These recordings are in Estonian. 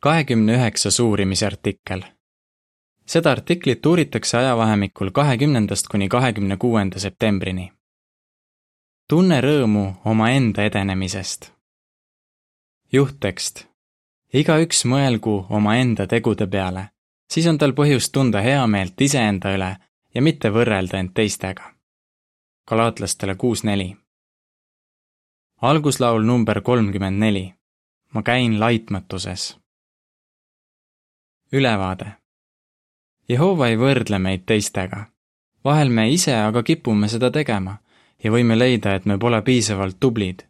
kahekümne üheksas uurimise artikkel. seda artiklit uuritakse ajavahemikul kahekümnendast kuni kahekümne kuuenda septembrini. tunne rõõmu omaenda edenemisest. juhttekst. igaüks mõelgu omaenda tegude peale, siis on tal põhjust tunda heameelt iseenda üle ja mitte võrrelda end teistega. galaatlastele kuus neli. alguslaul number kolmkümmend neli. ma käin laitmatuses ülevaade. Jehova ei võrdle meid teistega. vahel me ise aga kipume seda tegema ja võime leida, et me pole piisavalt tublid.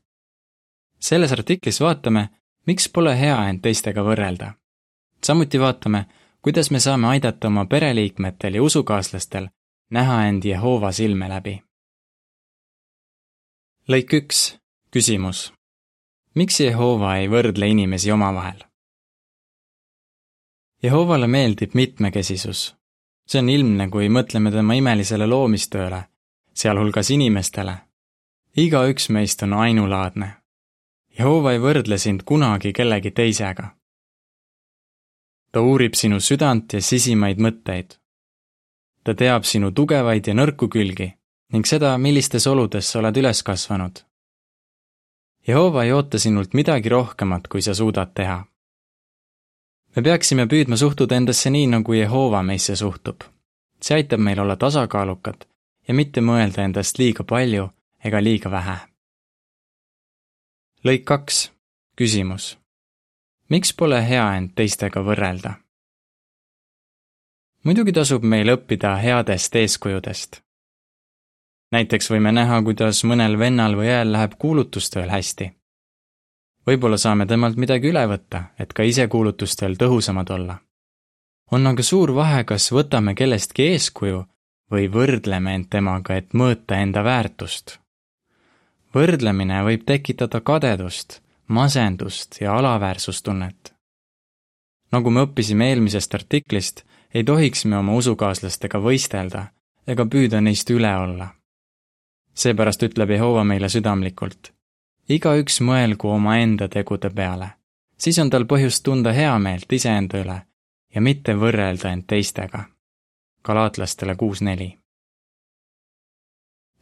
selles artiklis vaatame, miks pole hea end teistega võrrelda. samuti vaatame, kuidas me saame aidata oma pereliikmetel ja usukaaslastel näha end Jehova silme läbi. lõik üks, küsimus. miks Jehova ei võrdle inimesi omavahel? Jehovale meeldib mitmekesisus. see on ilmne, kui mõtleme tema imelisele loomistööle, sealhulgas inimestele. igaüks meist on ainulaadne. Jehova ei võrdle sind kunagi kellegi teisega. ta uurib sinu südant ja sisimaid mõtteid. ta teab sinu tugevaid ja nõrku külgi ning seda, millistes oludes sa oled üles kasvanud. Jehova ei oota sinult midagi rohkemat, kui sa suudad teha me peaksime püüdma suhtuda endasse nii, nagu Jehova meisse suhtub. see aitab meil olla tasakaalukad ja mitte mõelda endast liiga palju ega liiga vähe. lõik kaks, küsimus. miks pole hea end teistega võrrelda? muidugi tasub meil õppida headest eeskujudest. näiteks võime näha, kuidas mõnel vennal või õel läheb kuulutustööl hästi võib-olla saame temalt midagi üle võtta, et ka ise kuulutustel tõhusamad olla. on aga suur vahe, kas võtame kellestki eeskuju või võrdleme end temaga, et mõõta enda väärtust. võrdlemine võib tekitada kadedust, masendust ja alaväärsustunnet. nagu me õppisime eelmisest artiklist, ei tohiks me oma usukaaslastega võistelda ega püüda neist üle olla. seepärast ütleb Jehova meile südamlikult igaüks mõelgu omaenda tegude peale, siis on tal põhjust tunda heameelt iseenda üle ja mitte võrrelda end teistega. galaatlastele kuus neli.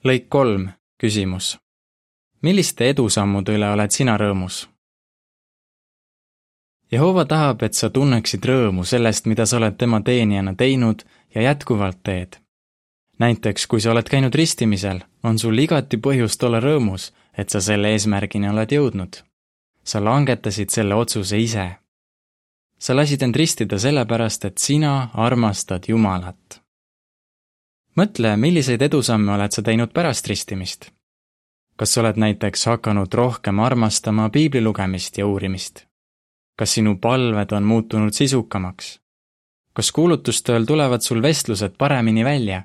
lõik kolm, küsimus. milliste edusammude üle oled sina rõõmus? Jehova tahab, et sa tunneksid rõõmu sellest, mida sa oled tema teenijana teinud ja jätkuvalt teed. näiteks, kui sa oled käinud ristimisel, on sul igati põhjust olla rõõmus et sa selle eesmärgini oled jõudnud. sa langetasid selle otsuse ise. sa lasid end ristida sellepärast, et sina armastad Jumalat. mõtle, milliseid edusamme oled sa teinud pärast ristimist. kas sa oled näiteks hakanud rohkem armastama piibli lugemist ja uurimist? kas sinu palved on muutunud sisukamaks? kas kuulutustööl tulevad sul vestlused paremini välja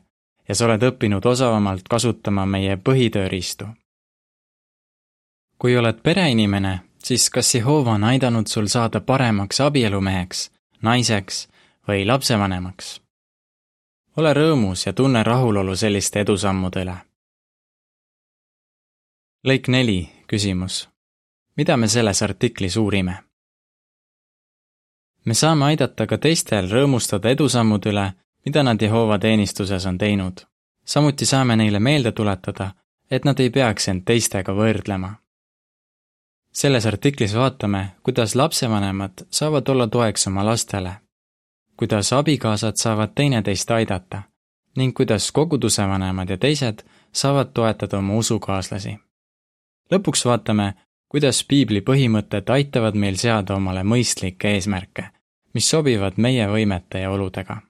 ja sa oled õppinud osavamalt kasutama meie põhitööriistu? Kui oled pereinimene, siis kas Jehova on aidanud sul saada paremaks abielumeheks, naiseks või lapsevanemaks? ole rõõmus ja tunne rahulolu selliste edusammude üle. lõik neli, küsimus. mida me selles artiklis uurime? me saame aidata ka teistel rõõmustada edusammude üle, mida nad Jehova teenistuses on teinud. samuti saame neile meelde tuletada, et nad ei peaks end teistega võrdlema selles artiklis vaatame, kuidas lapsevanemad saavad olla toeks oma lastele, kuidas abikaasad saavad teineteist aidata ning kuidas koguduse vanemad ja teised saavad toetada oma usukaaslasi. lõpuks vaatame, kuidas piibli põhimõtted aitavad meil seada omale mõistlikke eesmärke, mis sobivad meie võimete ja oludega.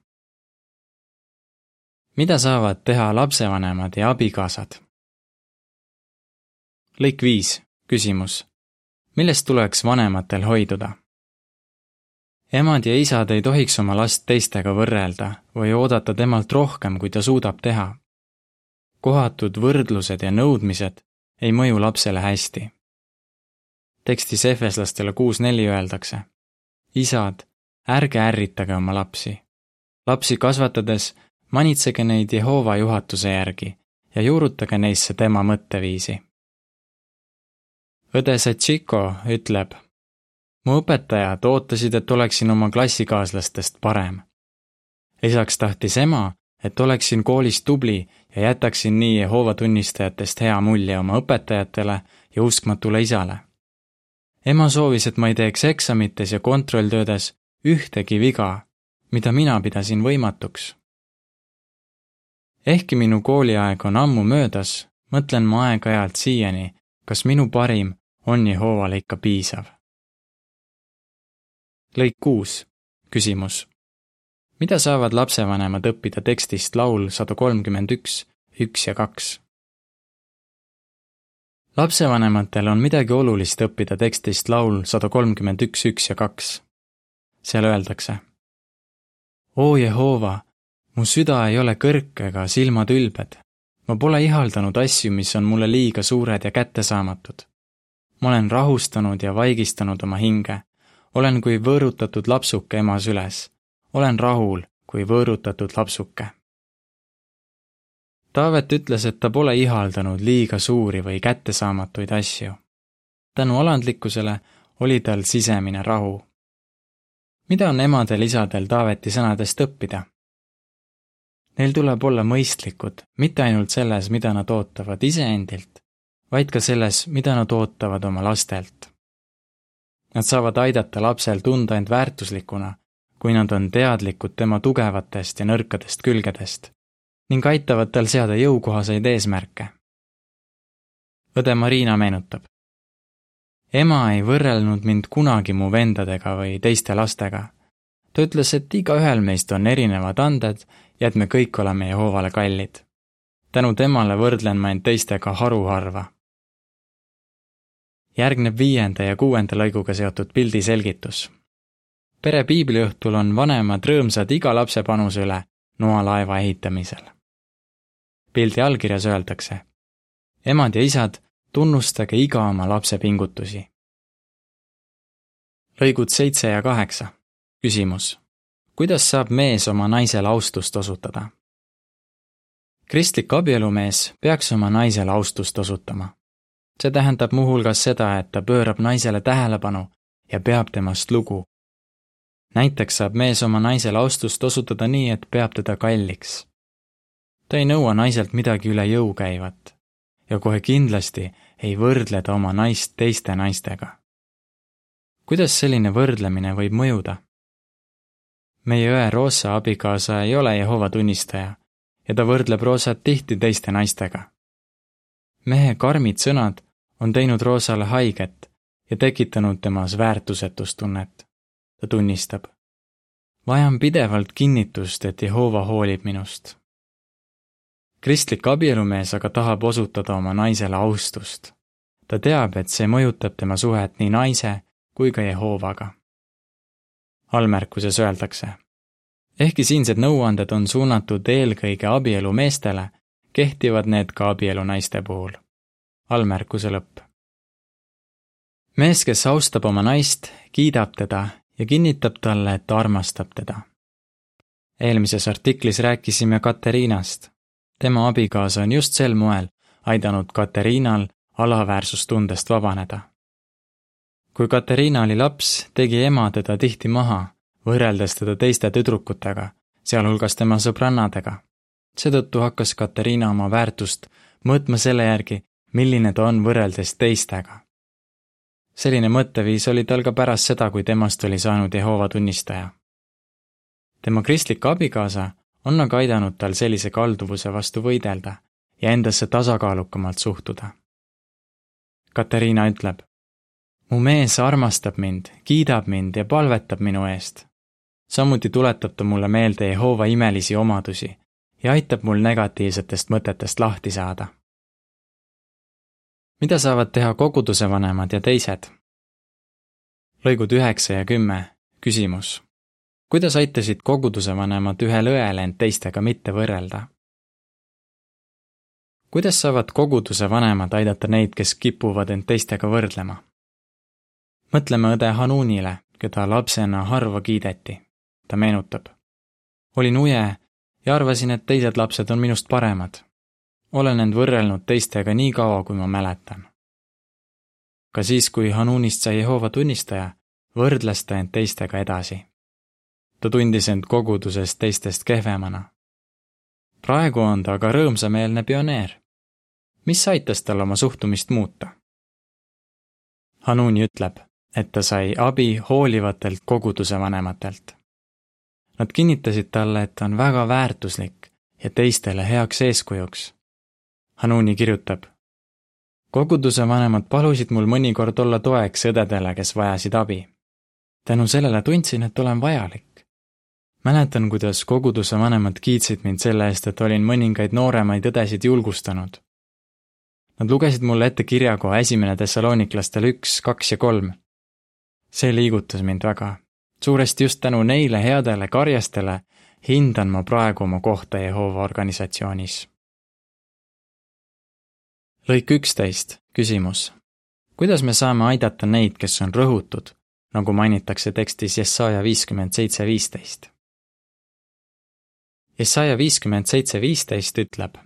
mida saavad teha lapsevanemad ja abikaasad? lõik viis, küsimus millest tuleks vanematel hoiduda? emad ja isad ei tohiks oma last teistega võrrelda või oodata temalt rohkem, kui ta suudab teha. kohatud võrdlused ja nõudmised ei mõju lapsele hästi. tekstis Efeslastele kuus neli öeldakse. isad, ärge ärritage oma lapsi. lapsi kasvatades manitsege neid Jehova juhatuse järgi ja juurutage neisse tema mõtteviisi õde Sachiko ütleb, mu õpetajad ootasid, et oleksin oma klassikaaslastest parem. lisaks tahtis ema, et oleksin koolis tubli ja jätaksin nii Jehova tunnistajatest hea mulje oma õpetajatele ja uskmatule isale. ema soovis, et ma ei teeks eksamites ja kontrolltöödes ühtegi viga, mida mina pidasin võimatuks. ehkki minu kooliaeg on ammu möödas, mõtlen ma aeg-ajalt siiani, kas minu parim on Jehovale ikka piisav. lõik kuus, küsimus. mida saavad lapsevanemad õppida tekstist laul sada kolmkümmend üks, üks ja kaks? lapsevanematel on midagi olulist õppida tekstist laul sada kolmkümmend üks, üks ja kaks. seal öeldakse. oo Jehova, mu süda ei ole kõrk ega silmad ülbed. ma pole ihaldanud asju, mis on mulle liiga suured ja kättesaamatud ma olen rahustanud ja vaigistanud oma hinge. olen kui võõrutatud lapsuke ema süles. olen rahul kui võõrutatud lapsuke. Taavet ütles, et ta pole ihaldanud liiga suuri või kättesaamatuid asju. tänu alandlikkusele oli tal sisemine rahu. mida on emadel-isadel Taaveti sõnadest õppida? Neil tuleb olla mõistlikud, mitte ainult selles, mida nad ootavad iseendilt, vaid ka selles, mida nad ootavad oma lastelt. Nad saavad aidata lapsel tunda end väärtuslikuna, kui nad on teadlikud tema tugevatest ja nõrkadest külgedest ning aitavad tal seada jõukohaseid eesmärke. õde Marina meenutab. ema ei võrrelnud mind kunagi mu vendadega või teiste lastega. ta ütles, et igaühel meist on erinevad anded ja et me kõik oleme Jehovale kallid. tänu temale võrdlen ma end teistega haruharva järgneb viienda ja kuuenda lõiguga seotud pildi selgitus. pere piibliõhtul on vanemad rõõmsad iga lapse panuse üle noalaeva ehitamisel. pildi allkirjas öeldakse. emad ja isad, tunnustage iga oma lapse pingutusi. lõigud seitse ja kaheksa. küsimus. kuidas saab mees oma naisele austust osutada? kristlik abielumees peaks oma naisele austust osutama see tähendab muuhulgas seda, et ta pöörab naisele tähelepanu ja peab temast lugu. näiteks saab mees oma naisele austust osutada nii, et peab teda kalliks. ta ei nõua naiselt midagi üle jõu käivat ja kohe kindlasti ei võrdle ta oma naist teiste naistega. kuidas selline võrdlemine võib mõjuda? meie õe Roosa abikaasa ei ole Jehova tunnistaja ja ta võrdleb Roosat tihti teiste naistega mehe karmid sõnad on teinud Roosale haiget ja tekitanud temas väärtusetustunnet. ta tunnistab. vajan pidevalt kinnitust, et Jehova hoolib minust. kristlik abielumees aga tahab osutada oma naisele austust. ta teab, et see mõjutab tema suhet nii naise kui ka Jehovaga. allmärkuses öeldakse. ehkki siinsed nõuanded on suunatud eelkõige abielumeestele, kehtivad need ka abielunaiste puhul. Allmärkuse lõpp. mees, kes austab oma naist, kiidab teda ja kinnitab talle, et ta armastab teda. eelmises artiklis rääkisime Katariinast. tema abikaasa on just sel moel aidanud Katariinal alaväärsustundest vabaneda. kui Katariina oli laps, tegi ema teda tihti maha, võrreldes teda teiste tüdrukutega, sealhulgas tema sõbrannadega seetõttu hakkas Katariina oma väärtust mõõtma selle järgi, milline ta on võrreldes teistega. selline mõtteviis oli tal ka pärast seda, kui temast oli saanud Jehova tunnistaja. tema kristlik abikaasa on aga aidanud tal sellise kalduvuse vastu võidelda ja endasse tasakaalukamalt suhtuda. Katariina ütleb, mu mees armastab mind, kiidab mind ja palvetab minu eest. samuti tuletab ta mulle meelde Jehova imelisi omadusi ja aitab mul negatiivsetest mõtetest lahti saada. Mida saavad teha koguduse vanemad ja teised? lõigud üheksa ja kümme, küsimus. kuidas aitasid koguduse vanemad ühel õel end teistega mitte võrrelda? kuidas saavad koguduse vanemad aidata neid, kes kipuvad end teistega võrdlema? mõtleme õde Hanunile, keda lapsena harva kiideti. ta meenutab. olin uje ja arvasin, et teised lapsed on minust paremad. Olen end võrrelnud teistega nii kaua, kui ma mäletan. ka siis, kui Hanunist sai Jehova tunnistaja, võrdles ta end teistega edasi. ta tundis end koguduses teistest kehvemana. praegu on ta aga rõõmsameelne pioneer. mis aitas tal oma suhtumist muuta? Hanuni ütleb, et ta sai abi hoolivatelt koguduse vanematelt. Nad kinnitasid talle, et ta on väga väärtuslik ja teistele heaks eeskujuks. Hanuni kirjutab, koguduse vanemad palusid mul mõnikord olla toeks õdedele, kes vajasid abi. tänu sellele tundsin, et olen vajalik. mäletan, kuidas koguduse vanemad kiitsid mind selle eest, et olin mõningaid nooremaid õdesid julgustanud. Nad lugesid mulle ette kirjakoha esimene Thessalooniklastel üks, kaks ja kolm. see liigutas mind väga. suuresti just tänu neile headele karjastele hindan ma praegu oma kohta Jehova organisatsioonis lõik üksteist, küsimus. kuidas me saame aidata neid, kes on rõhutud, nagu mainitakse tekstis Jesaja viiskümmend seitse viisteist? Jesaja viiskümmend seitse viisteist ütleb.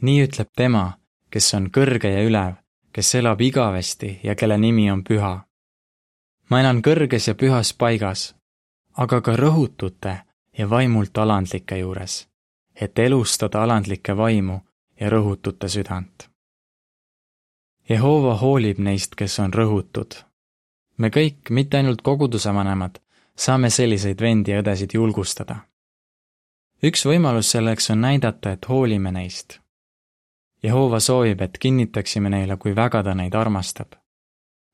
nii ütleb tema, kes on kõrge ja ülev, kes elab igavesti ja kelle nimi on püha. ma elan kõrges ja pühas paigas, aga ka rõhutute ja vaimult alandlike juures, et elustada alandlikke vaimu ja rõhutute südant Jehova hoolib neist, kes on rõhutud. me kõik, mitte ainult koguduse vanemad, saame selliseid vendi ja õdesid julgustada. üks võimalus selleks on näidata, et hoolime neist. Jehova soovib, et kinnitaksime neile, kui väga ta neid armastab.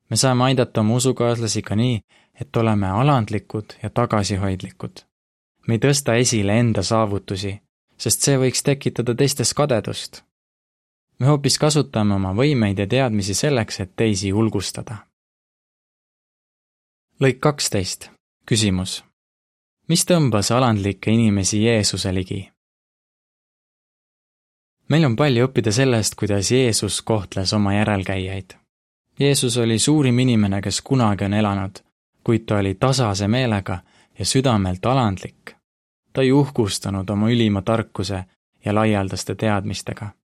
me saame aidata oma usukaaslasi ka nii, et oleme alandlikud ja tagasihoidlikud. me ei tõsta esile enda saavutusi, sest see võiks tekitada teistes kadedust me hoopis kasutame oma võimeid ja teadmisi selleks, et teisi julgustada. lõik kaksteist, küsimus. mis tõmbas alandlikke inimesi Jeesuse ligi? meil on palju õppida sellest, kuidas Jeesus kohtles oma järelkäijaid. Jeesus oli suurim inimene, kes kunagi on elanud, kuid ta oli tasase meelega ja südamelt alandlik. ta ei uhkustanud oma ülima tarkuse ja laialdaste teadmistega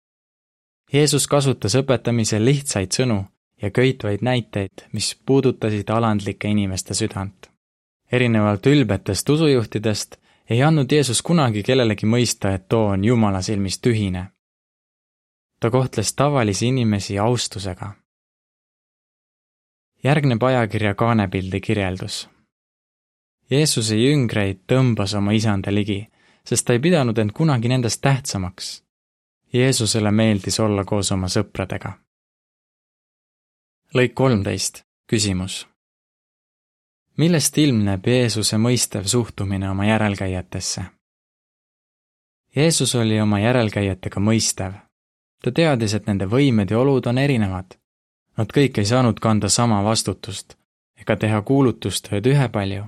Jeesus kasutas õpetamisel lihtsaid sõnu ja köitvaid näiteid, mis puudutasid alandlike inimeste südant. erinevalt ülbetest usujuhtidest ei andnud Jeesus kunagi kellelegi mõista, et too on Jumala silmis tühine. ta kohtles tavalisi inimesi austusega. järgneb ajakirja kaanepildi kirjeldus. Jeesuse jüngreid tõmbas oma isanda ligi, sest ta ei pidanud end kunagi nendest tähtsamaks Jeesusele meeldis olla koos oma sõpradega. lõik kolmteist, küsimus. millest ilmneb Jeesuse mõistev suhtumine oma järelkäijatesse? Jeesus oli oma järelkäijatega mõistev. ta teadis, et nende võimed ja olud on erinevad. Nad kõik ei saanud kanda sama vastutust ega teha kuulutustööd ühepalju.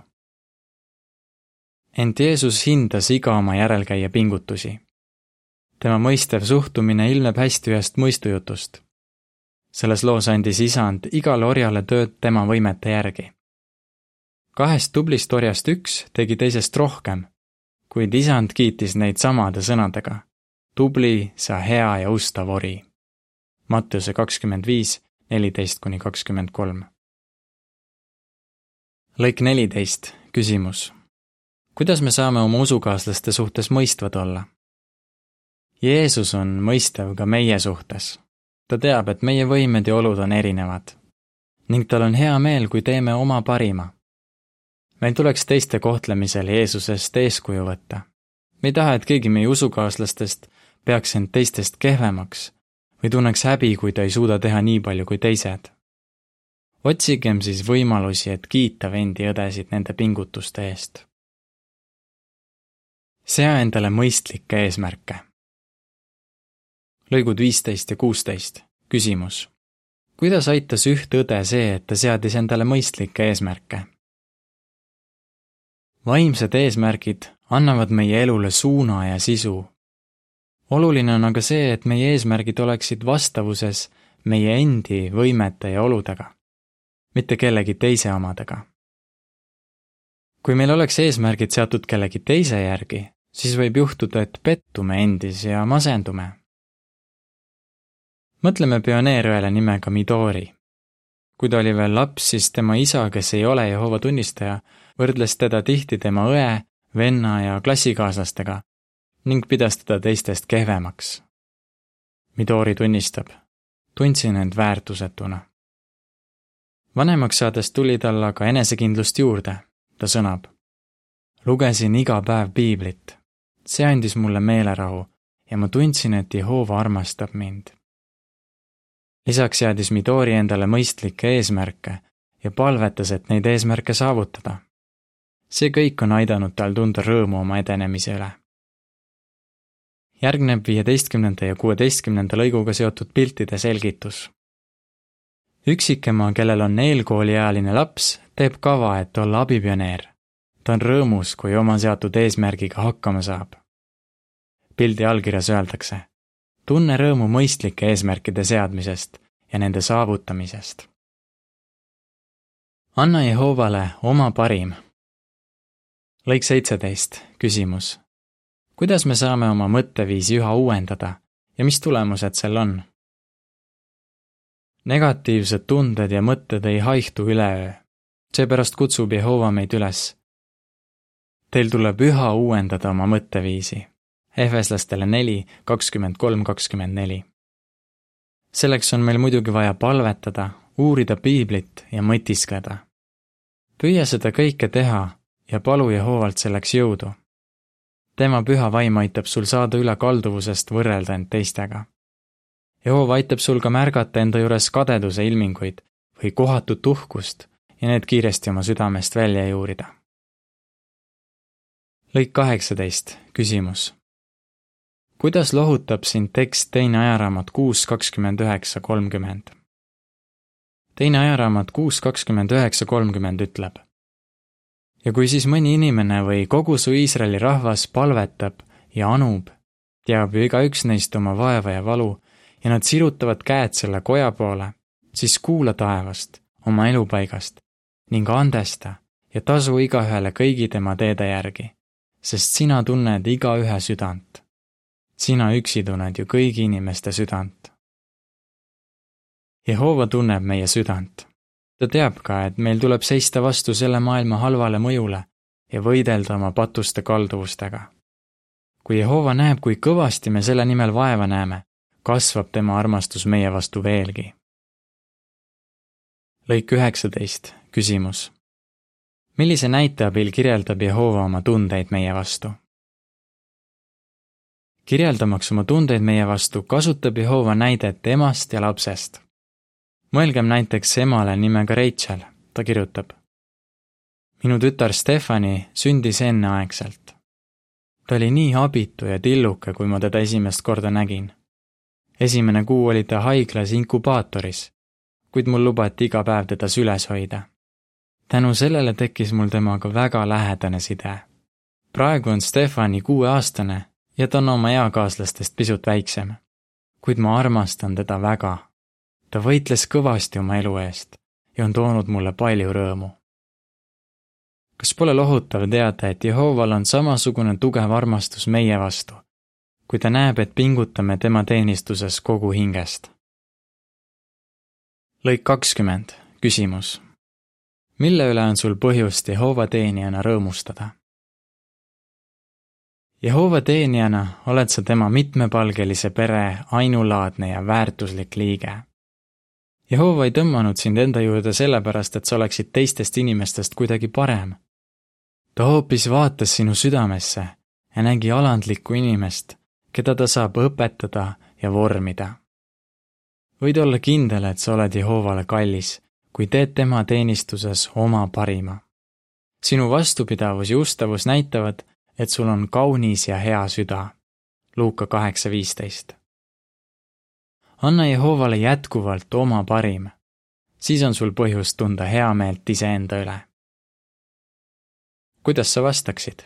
ent Jeesus hindas iga oma järelkäija pingutusi tema mõistev suhtumine ilmneb hästi ühest mõistujutust. selles loos andis isand igale orjale tööd tema võimete järgi. kahest tublist orjast üks tegi teisest rohkem, kuid isand kiitis neid samade sõnadega. tubli, sa hea ja ustav ori. Mattiuse kakskümmend viis, neliteist kuni kakskümmend kolm. lõik neliteist, küsimus. kuidas me saame oma usukaaslaste suhtes mõistvad olla? Jeesus on mõistev ka meie suhtes. ta teab, et meie võimed ja olud on erinevad. ning tal on hea meel, kui teeme oma parima. meil tuleks teiste kohtlemisel Jeesusest eeskuju võtta. me ei taha, et keegi meie usukaaslastest peaks end teistest kehvemaks või tunneks häbi, kui ta ei suuda teha nii palju kui teised. otsigem siis võimalusi, et kiita vendi õdesid nende pingutuste eest. sea endale mõistlikke eesmärke lõigud viisteist ja kuusteist, küsimus. kuidas aitas üht õde see, et ta seadis endale mõistlikke eesmärke? vaimsed eesmärgid annavad meie elule suuna ja sisu. oluline on aga see, et meie eesmärgid oleksid vastavuses meie endi võimete ja oludega, mitte kellegi teise omadega. kui meil oleks eesmärgid seatud kellegi teise järgi, siis võib juhtuda, et pettume endis ja masendume mõtleme pioneerõele nimega Midori. kui ta oli veel laps, siis tema isa, kes ei ole Jehova tunnistaja, võrdles teda tihti tema õe, venna ja klassikaaslastega ning pidas teda teistest kehvemaks. Midori tunnistab, tundsin end väärtusetuna. vanemaks saades tuli tal aga enesekindlust juurde, ta sõnab. lugesin iga päev piiblit, see andis mulle meelerahu ja ma tundsin, et Jehova armastab mind. Lisaks seadis Midori endale mõistlikke eesmärke ja palvetas, et neid eesmärke saavutada. see kõik on aidanud tal tunda rõõmu oma edenemise üle. järgneb viieteistkümnenda ja kuueteistkümnenda lõiguga seotud piltide selgitus. üksikema, kellel on eelkooliealine laps, teeb kava, et olla abipioneer. ta on rõõmus, kui oma seatud eesmärgiga hakkama saab pildi allkirjas öeldakse. Tunne rõõmu mõistlike eesmärkide seadmisest ja nende saavutamisest. anna Jehovale oma parim. lõik seitseteist, küsimus. kuidas me saame oma mõtteviisi üha uuendada ja mis tulemused sel on? negatiivsed tunded ja mõtted ei haihtu üleöö. seepärast kutsub Jehova meid üles. Teil tuleb üha uuendada oma mõtteviisi Efeslastele neli, kakskümmend kolm, kakskümmend neli. selleks on meil muidugi vaja palvetada, uurida piiblit ja mõtiskleda. püüa seda kõike teha ja palu Jehovalt selleks jõudu. tema püha vaim aitab sul saada üle kalduvusest võrrelda end teistega. Jehova aitab sul ka märgata enda juures kadeduse ilminguid või kohatut uhkust ja need kiiresti oma südamest välja juurida. lõik kaheksateist, küsimus kuidas lohutab sind tekst Teine ajaraamat kuus kakskümmend üheksa kolmkümmend? teine ajaraamat kuus kakskümmend üheksa kolmkümmend ütleb. ja kui siis mõni inimene või kogu su Iisraeli rahvas palvetab ja anub, teab ju igaüks neist oma vaeva ja valu ja nad sirutavad käed selle koja poole, siis kuula taevast, oma elupaigast ning andesta ja tasu igaühele kõigi tema teede järgi, sest sina tunned igaühe südant sina üksi tunned ju kõigi inimeste südant. Jehova tunneb meie südant. ta teab ka, et meil tuleb seista vastu selle maailma halvale mõjule ja võidelda oma patuste kalduvustega. kui Jehova näeb, kui kõvasti me selle nimel vaeva näeme, kasvab tema armastus meie vastu veelgi. lõik üheksateist, küsimus. millise näite abil kirjeldab Jehova oma tundeid meie vastu? Kirjeldamaks oma tundeid meie vastu, kasutab Jehova näidet emast ja lapsest. mõelgem näiteks emale nimega Rachel, ta kirjutab. minu tütar Stefani sündis enneaegselt. ta oli nii abitu ja tilluke, kui ma teda esimest korda nägin. esimene kuu oli ta haiglas inkubaatoris, kuid mul lubati iga päev teda süles hoida. tänu sellele tekkis mul temaga väga lähedane side. praegu on Stefani kuueaastane ja ta on oma eakaaslastest pisut väiksem. kuid ma armastan teda väga. ta võitles kõvasti oma elu eest ja on toonud mulle palju rõõmu. kas pole lohutav teada, et Jehoval on samasugune tugev armastus meie vastu, kui ta näeb, et pingutame tema teenistuses kogu hingest? lõik kakskümmend, küsimus. mille üle on sul põhjust Jehova teenijana rõõmustada? Jehova teenijana oled sa tema mitmepalgelise pere ainulaadne ja väärtuslik liige. Jehova ei tõmmanud sind enda juurde sellepärast, et sa oleksid teistest inimestest kuidagi parem. ta hoopis vaatas sinu südamesse ja nägi alandlikku inimest, keda ta saab õpetada ja vormida. võid olla kindel, et sa oled Jehovale kallis, kui teed tema teenistuses oma parima. sinu vastupidavus ja ustavus näitavad, et sul on kaunis ja hea süda. Luuka kaheksa viisteist. anna Jehovale jätkuvalt oma parim, siis on sul põhjust tunda heameelt iseenda üle. kuidas sa vastaksid?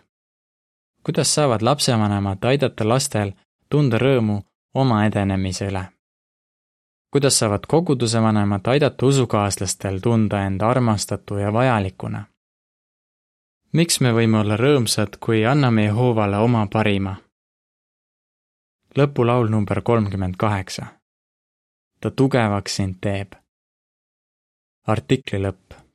kuidas saavad lapsevanemad aidata lastel tunda rõõmu oma edenemise üle? kuidas saavad koguduse vanemad aidata usukaaslastel tunda end armastatu ja vajalikuna? Miks me võime olla rõõmsad, kui anname Jehovale oma parima? lõpulaul number kolmkümmend kaheksa. ta tugevaks sind teeb. artikli lõpp